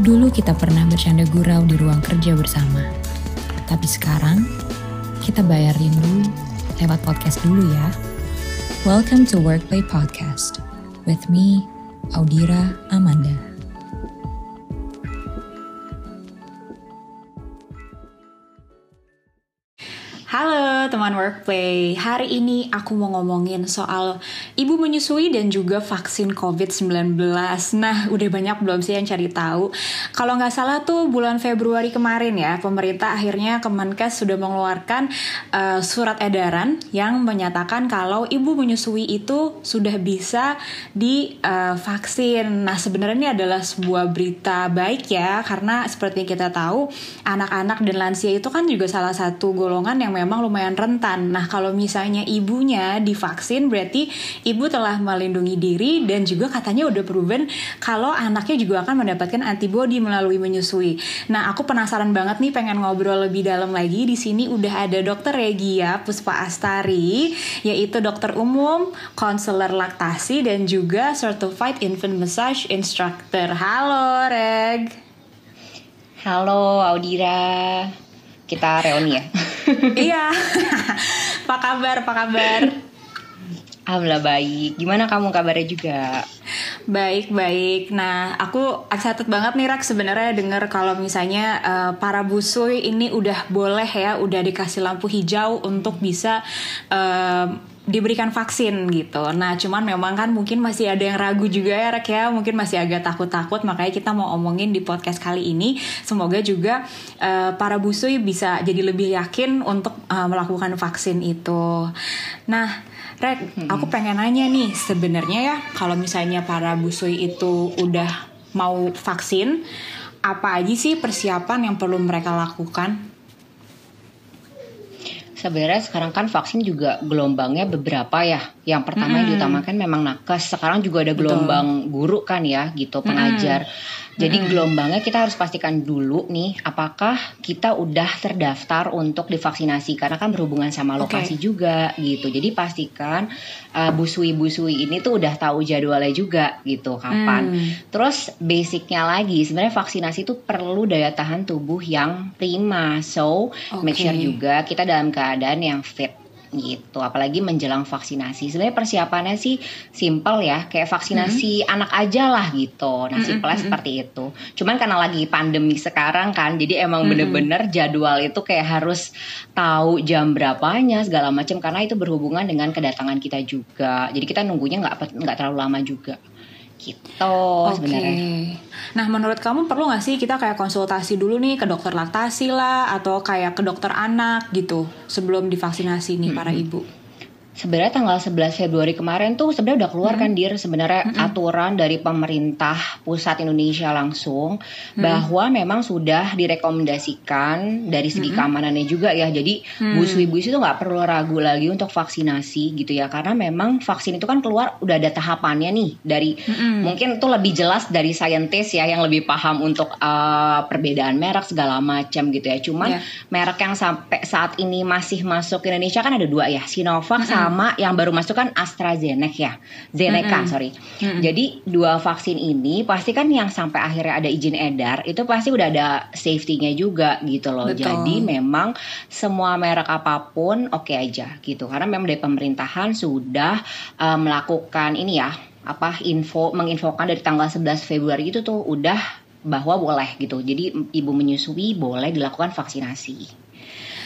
Dulu kita pernah bercanda gurau di ruang kerja bersama. Tapi sekarang, kita bayar rindu lewat podcast dulu ya. Welcome to Workplay Podcast. With me, Audira Amanda. Halo teman workplay, hari ini aku mau ngomongin soal ibu menyusui dan juga vaksin COVID-19 Nah udah banyak belum sih yang cari tahu? Kalau nggak salah tuh bulan Februari kemarin ya Pemerintah akhirnya Kemenkes sudah mengeluarkan uh, surat edaran Yang menyatakan kalau ibu menyusui itu sudah bisa divaksin uh, Nah sebenarnya ini adalah sebuah berita baik ya Karena seperti kita tahu anak-anak dan lansia itu kan juga salah satu golongan yang memang lumayan rentan. Nah, kalau misalnya ibunya divaksin berarti ibu telah melindungi diri dan juga katanya udah proven kalau anaknya juga akan mendapatkan antibodi melalui menyusui. Nah, aku penasaran banget nih pengen ngobrol lebih dalam lagi. Di sini udah ada Dokter Regia Puspa Astari, yaitu dokter umum, konselor laktasi dan juga certified infant massage instructor. Halo, Reg. Halo, Audira kita reuni ya. iya. apa kabar? Apa kabar? Alhamdulillah baik. Gimana kamu kabarnya juga? Baik, baik. Nah, aku excited banget nih Rak sebenarnya dengar kalau misalnya uh, para busui ini udah boleh ya, udah dikasih lampu hijau untuk bisa uh, diberikan vaksin gitu. Nah, cuman memang kan mungkin masih ada yang ragu juga ya, Rek ya. Mungkin masih agak takut-takut, makanya kita mau omongin di podcast kali ini. Semoga juga uh, para busui bisa jadi lebih yakin untuk uh, melakukan vaksin itu. Nah, Rek, hmm. aku pengen nanya nih, sebenarnya ya, kalau misalnya para busui itu udah mau vaksin, apa aja sih persiapan yang perlu mereka lakukan? Sebenarnya sekarang kan vaksin juga gelombangnya beberapa ya. Yang pertama hmm. yang diutamakan memang nakes. Sekarang juga ada gelombang Betul. guru kan ya, gitu pengajar. Hmm. Jadi hmm. gelombangnya kita harus pastikan dulu nih apakah kita udah terdaftar untuk divaksinasi karena kan berhubungan sama lokasi okay. juga gitu. Jadi pastikan uh, busui-busui ini tuh udah tahu jadwalnya juga gitu kapan. Hmm. Terus basicnya lagi sebenarnya vaksinasi itu perlu daya tahan tubuh yang prima. So okay. make sure juga kita dalam keadaan yang fit gitu apalagi menjelang vaksinasi sebenarnya persiapannya sih simple ya kayak vaksinasi mm-hmm. anak aja lah gitu nah simpelnya mm-hmm. seperti itu cuman karena lagi pandemi sekarang kan jadi emang mm-hmm. bener-bener jadwal itu kayak harus tahu jam berapanya segala macam karena itu berhubungan dengan kedatangan kita juga jadi kita nunggunya nggak nggak terlalu lama juga gitu okay. sebenarnya. Nah menurut kamu perlu nggak sih kita kayak konsultasi dulu nih ke dokter laktasi lah atau kayak ke dokter anak gitu sebelum divaksinasi nih hmm. para ibu? Sebenarnya tanggal 11 Februari kemarin tuh sebenarnya udah keluar kan, hmm. kan dir sebenarnya hmm. aturan dari pemerintah pusat Indonesia langsung hmm. bahwa memang sudah direkomendasikan dari segi hmm. keamanannya juga ya jadi hmm. busui-busui itu nggak perlu ragu lagi untuk vaksinasi gitu ya karena memang vaksin itu kan keluar udah ada tahapannya nih dari hmm. mungkin itu lebih jelas dari saintis ya yang lebih paham untuk uh, perbedaan merek segala macam gitu ya cuman yeah. merek yang sampai saat ini masih masuk ke Indonesia kan ada dua ya Sinovac hmm sama yang baru masuk kan AstraZeneca ya, Zeneca mm -hmm. sorry. Mm -hmm. Jadi dua vaksin ini pasti kan yang sampai akhirnya ada izin edar itu pasti udah ada safety-nya juga gitu loh. Betul. Jadi memang semua merek apa pun oke okay aja gitu karena memang dari pemerintahan sudah uh, melakukan ini ya apa info menginfokan dari tanggal 11 Februari itu tuh udah bahwa boleh gitu. Jadi ibu menyusui boleh dilakukan vaksinasi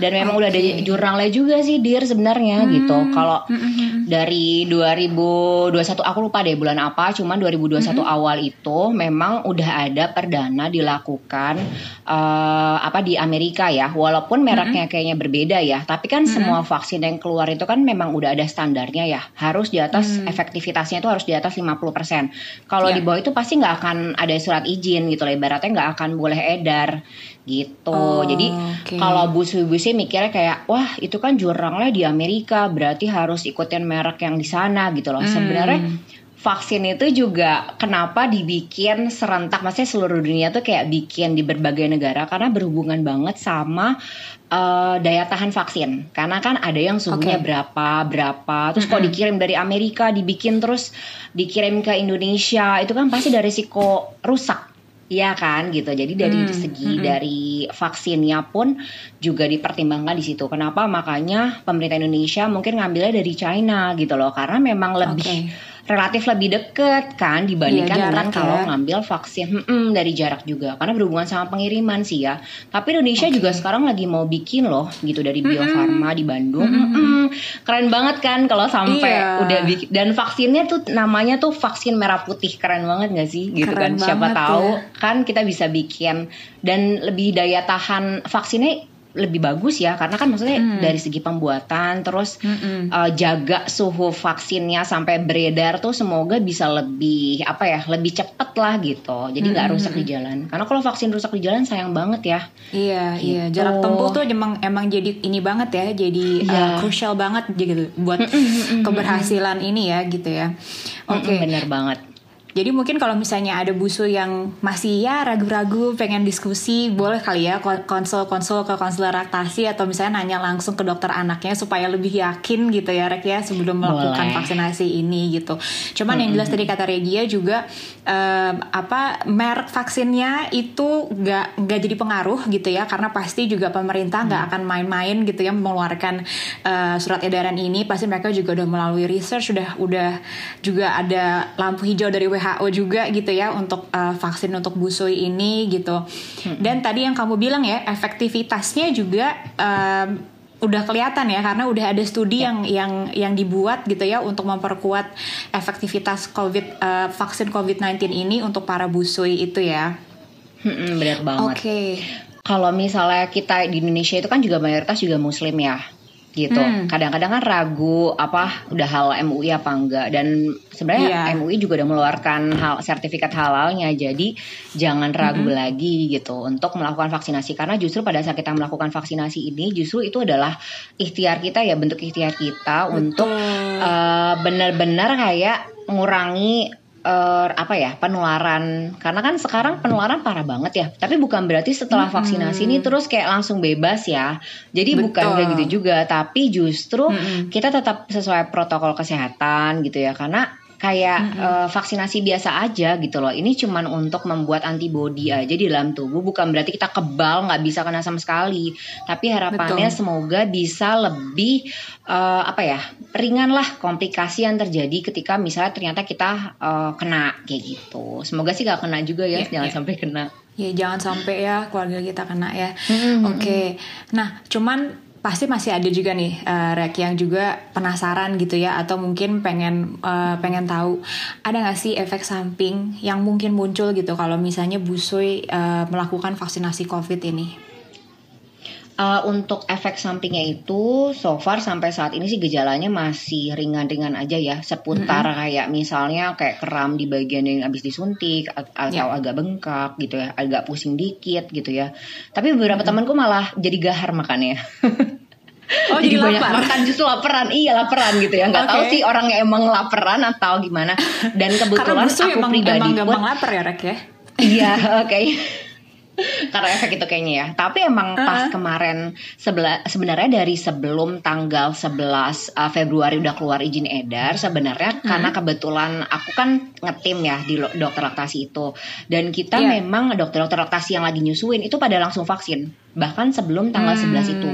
dan memang okay. udah ada jurnalnya juga sih dir sebenarnya hmm. gitu kalau hmm, hmm, hmm. dari 2021 aku lupa deh bulan apa cuman 2021 hmm. awal itu memang udah ada perdana dilakukan uh, apa di Amerika ya walaupun mereknya hmm. kayaknya berbeda ya tapi kan hmm. semua vaksin yang keluar itu kan memang udah ada standarnya ya harus di atas hmm. efektivitasnya itu harus di atas 50% kalau yeah. di bawah itu pasti nggak akan ada surat izin gitu lah ibaratnya nggak akan boleh edar gitu. Oh, Jadi okay. kalau busi-busi mikirnya kayak wah itu kan jurangnya di Amerika berarti harus ikutin merek yang di sana gitu loh. Hmm. Sebenarnya vaksin itu juga kenapa dibikin serentak maksudnya seluruh dunia tuh kayak bikin di berbagai negara karena berhubungan banget sama uh, daya tahan vaksin karena kan ada yang suhunya okay. berapa berapa terus mm -hmm. kok dikirim dari Amerika dibikin terus dikirim ke Indonesia itu kan pasti ada risiko rusak Iya kan gitu. Jadi dari Hmm, segi mm-mm. dari vaksinnya pun juga dipertimbangkan di situ. Kenapa? Makanya pemerintah Indonesia mungkin ngambilnya dari China gitu loh. Karena memang lebih Oke. Relatif lebih deket kan dibandingkan Iya, dengan jarak kalau ya. ngambil vaksin Mm-mm, dari jarak juga. Karena berhubungan sama pengiriman sih ya. Tapi Indonesia Oke. juga sekarang lagi mau bikin loh gitu dari Bio. Farma di Bandung. Mm-mm. Mm-mm. Keren banget kan kalau sampai Iya. udah bikin dan vaksinnya tuh namanya tuh vaksin merah putih. Keren banget gak sih? Gitu Keren kan. Siapa tahu ya. kan kita bisa bikin dan lebih daya tahan vaksinnya lebih bagus ya karena kan maksudnya Hmm. dari segi pembuatan terus Mm-mm. uh, jaga suhu vaksinnya sampai beredar tuh semoga bisa lebih apa ya lebih cepet lah gitu jadi nggak Mm-mm. rusak di jalan karena kalau vaksin rusak di jalan sayang banget ya Iya, iya. Gitu. Jarak tempuh tuh emang emang jadi ini banget ya, jadi Iya. uh, crucial banget gitu buat keberhasilan ini ya gitu ya. Oke. Mm-mm, bener banget Jadi mungkin kalau misalnya ada busu yang masih ya ragu-ragu pengen diskusi, boleh kali ya kon- konsul-konsul ke konselor laktasi atau misalnya nanya langsung ke dokter anaknya supaya lebih yakin gitu ya Rek ya sebelum melakukan Boleh. vaksinasi ini gitu. Cuman yang jelas tadi kata Regia juga em, apa merek vaksinnya itu nggak nggak jadi pengaruh gitu ya karena pasti juga pemerintah nggak akan main-main gitu ya mengeluarkan eh, surat edaran ini pasti mereka juga udah melalui research sudah udah juga ada lampu hijau dari WHO juga gitu ya untuk eh, vaksin untuk busui ini gitu. Dan tadi yang kamu bilang ya efektivitasnya juga em, udah kelihatan ya karena udah ada studi yang yang yang dibuat gitu ya untuk memperkuat efektivitas COVID eh, vaksin COVID-19 ini untuk para busui itu ya. Mm-mm, bener banget. Oke. kalau misalnya kita di Indonesia itu kan juga mayoritas juga Muslim ya gitu. Hmm. Kadang-kadang kan ragu apa udah halal MUI apa enggak dan sebenarnya Iya. MUI juga udah mengeluarkan hal sertifikat halalnya. Jadi jangan ragu lagi gitu untuk melakukan vaksinasi karena justru pada saat kita melakukan vaksinasi ini justru itu adalah ikhtiar kita ya bentuk ikhtiar kita untuk eh, benar-benar kayak mengurangi eh, apa ya penularan. Karena kan sekarang penularan parah banget ya. Tapi bukan berarti setelah vaksinasi ini terus kayak langsung bebas ya. Jadi bukan Betul. kayak gitu juga. Tapi justru Mm-mm. kita tetap sesuai protokol kesehatan gitu ya. Karena kayak eh, vaksinasi biasa aja gitu loh ini cuman untuk membuat antibodi aja di dalam tubuh bukan berarti kita kebal nggak bisa kena sama sekali tapi harapannya Betul. semoga bisa lebih eh, apa ya ringan lah komplikasi yang terjadi ketika misalnya ternyata kita eh, kena kayak gitu semoga sih gak kena juga ya Iya, jangan iya. sampai kena Ya jangan sampai ya keluarga kita kena ya. Mm-mm. Oke. Nah, cuman pasti masih ada juga nih eh, Rek yang juga penasaran gitu ya atau mungkin pengen eh, pengen tahu ada nggak sih efek samping yang mungkin muncul gitu kalau misalnya busui eh, melakukan vaksinasi COVID ini? Uh, untuk efek sampingnya itu so far sampai saat ini sih gejalanya masih ringan-ringan aja ya seputar kayak misalnya kayak kram di bagian yang habis disuntik atau Ya. agak bengkak gitu ya agak pusing dikit gitu ya tapi beberapa temanku malah jadi gahar makannya Oh, jadi banyak lapar? makan justru laparan iya laparan gitu ya nggak tahu Oke. sih orangnya emang laparan atau gimana dan kebetulan aku emang pribadi emang pun gampang lapar ya Rek ya. Iya, oke. Karena efek itu kayaknya ya. Tapi emang pas Uh-uh. kemarin sebela- sebenarnya dari sebelum tanggal 11 uh, Februari udah keluar izin edar sebenarnya karena kebetulan aku kan ngetim ya di dokter laktasi itu dan kita Iya. memang dokter-dokter laktasi yang lagi nyusuin itu pada langsung vaksin bahkan sebelum tanggal 11 itu.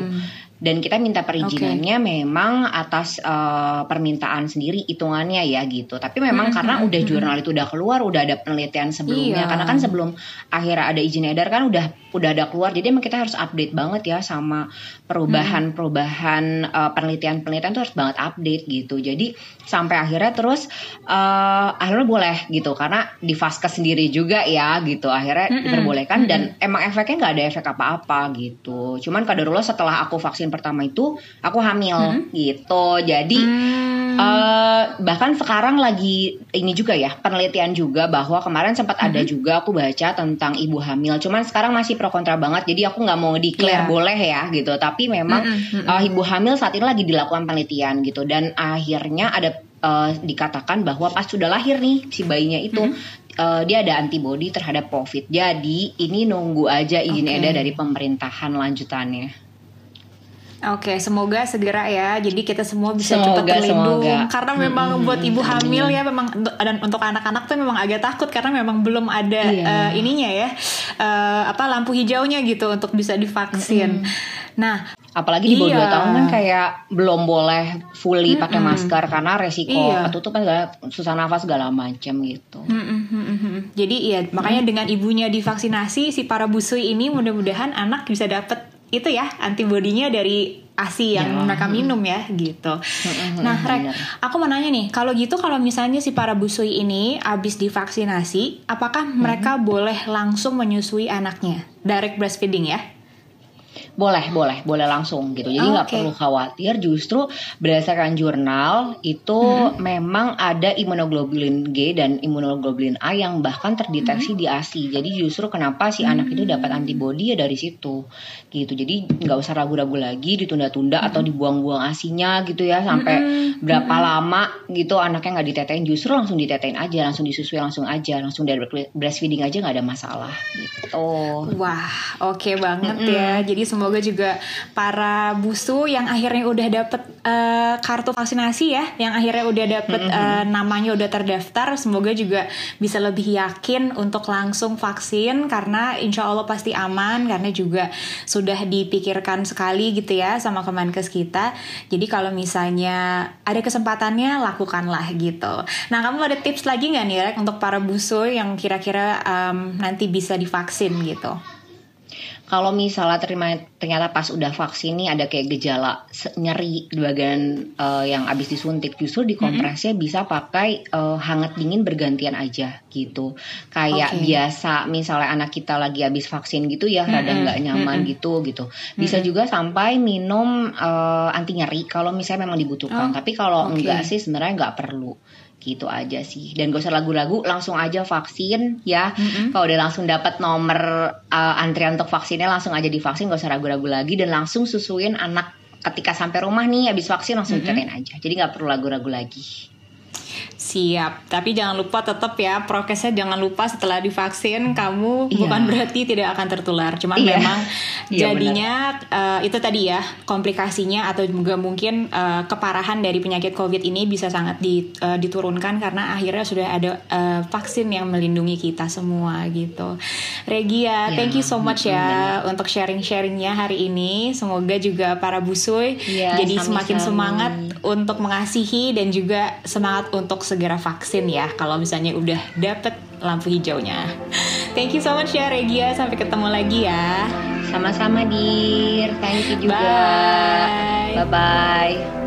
Dan kita minta perizinannya memang atas eh, permintaan sendiri hitungannya ya gitu. Tapi memang Hmm, karena udah jurnal itu udah keluar, udah ada penelitian sebelumnya. Iya. Karena kan sebelum akhirnya ada izin edar kan udah udah ada keluar. Jadi emang kita harus update banget ya sama perubahan-perubahan eh, penelitian-penelitian tuh harus banget update gitu. Jadi sampai akhirnya terus eh akhirnya boleh gitu karena di Vaskes sendiri juga ya gitu. Akhirnya diperbolehkan dan emang efeknya nggak ada efek apa-apa gitu. Cuman kadarullah setelah aku vaksin pertama itu aku hamil gitu. Jadi Hmm. eh, bahkan sekarang lagi ini juga ya penelitian juga bahwa kemarin sempat ada Mm-hmm. juga aku baca tentang ibu hamil. Cuman sekarang masih pro kontra banget. Jadi aku nggak mau declare Iya. boleh ya gitu. Tapi memang Mm-mm, mm-mm. eh, ibu hamil saat ini lagi dilakukan penelitian gitu dan akhirnya ada eh, dikatakan bahwa pas sudah lahir nih si bayinya itu Mm-hmm. eh, dia ada antibodi terhadap COVID. Jadi ini nunggu aja izin Oke. edar dari pemerintahan lanjutannya. Oke, semoga segera ya. Jadi kita semua bisa cepat terlindung. Semoga. Karena memang hmm, buat ibu hamil ya, memang dan untuk anak-anak tuh memang agak takut karena memang belum ada iya. uh, ininya ya, uh, apa lampu hijaunya gitu untuk bisa divaksin. Hmm. Nah, apalagi di bawah iya. 2 tahun kan kayak belum boleh fully mm -mm. pakai masker karena resiko iya. ketutupan segala susah nafas segala macam gitu. Mm -mm. Jadi iya makanya mm. dengan ibunya divaksinasi si para busui ini mudah-mudahan anak bisa dapat itu ya antibodinya dari ASI yang ya. mereka minum ya gitu. Nah, Rek, aku mau nanya nih, kalau gitu kalau misalnya si para busui ini habis divaksinasi, apakah mereka boleh langsung menyusui anaknya? Direct breastfeeding ya? Boleh, boleh, boleh langsung gitu. Jadi nggak okay. perlu khawatir. Justru berdasarkan jurnal itu hmm. memang ada imunoglobulin G dan imunoglobulin A yang bahkan terdeteksi hmm. di ASI. Jadi justru kenapa si hmm. anak itu dapat antibodi ya dari situ, gitu. Jadi nggak usah ragu-ragu lagi, ditunda-tunda hmm. atau dibuang-buang asinya gitu ya sampai hmm. berapa hmm. lama gitu anaknya nggak ditetein. Justru langsung ditetein aja, langsung disusui langsung aja, langsung dari breastfeeding aja nggak ada masalah gitu. Wah, oke okay banget hmm. ya. Jadi semua semoga juga para busu yang akhirnya udah dapet uh, kartu vaksinasi ya, yang akhirnya udah dapet uh, namanya udah terdaftar, semoga juga bisa lebih yakin untuk langsung vaksin karena insya Allah pasti aman karena juga sudah dipikirkan sekali gitu ya sama Kemenkes kita. Jadi kalau misalnya ada kesempatannya lakukanlah gitu. Nah kamu ada tips lagi nggak nih Rek untuk para busu yang kira-kira um, nanti bisa divaksin gitu? Kalau misalnya terima ternyata pas udah vaksin nih ada kayak gejala nyeri di bagian uh, yang abis disuntik justru dikompresnya mm -hmm. bisa pakai uh, hangat dingin bergantian aja gitu kayak okay. biasa misalnya anak kita lagi abis vaksin gitu ya mm -hmm. rada nggak nyaman mm -hmm. gitu gitu bisa mm -hmm. juga sampai minum uh, anti nyeri kalau misalnya memang dibutuhkan oh, tapi kalau okay. enggak sih sebenarnya nggak perlu gitu aja sih. Dan gak usah lagu-lagu langsung aja vaksin ya. Mm-hmm. kalau udah langsung dapat nomor uh, antrian untuk vaksinnya langsung aja divaksin gak usah ragu-ragu lagi. Dan langsung susuin anak ketika sampai rumah nih habis vaksin langsung mm-hmm. aja. Jadi nggak perlu ragu-ragu lagi Siap, tapi jangan lupa tetap ya prokesnya jangan lupa setelah divaksin kamu iya. bukan berarti tidak akan tertular. Cuman iya. memang iya, jadinya uh, itu tadi ya komplikasinya atau juga mungkin uh, keparahan dari penyakit COVID ini bisa sangat di, uh, diturunkan karena akhirnya sudah ada uh, vaksin yang melindungi kita semua gitu. Regia, yeah. thank you so much ya bener. untuk sharing-sharingnya hari ini. Semoga juga para busui yeah, jadi semakin semangat untuk mengasihi dan juga semangat untuk segera vaksin ya kalau misalnya udah dapet lampu hijaunya. Thank you so much ya Regia, sampai ketemu lagi ya. Sama-sama Dir, thank you juga. Bye. Bye bye.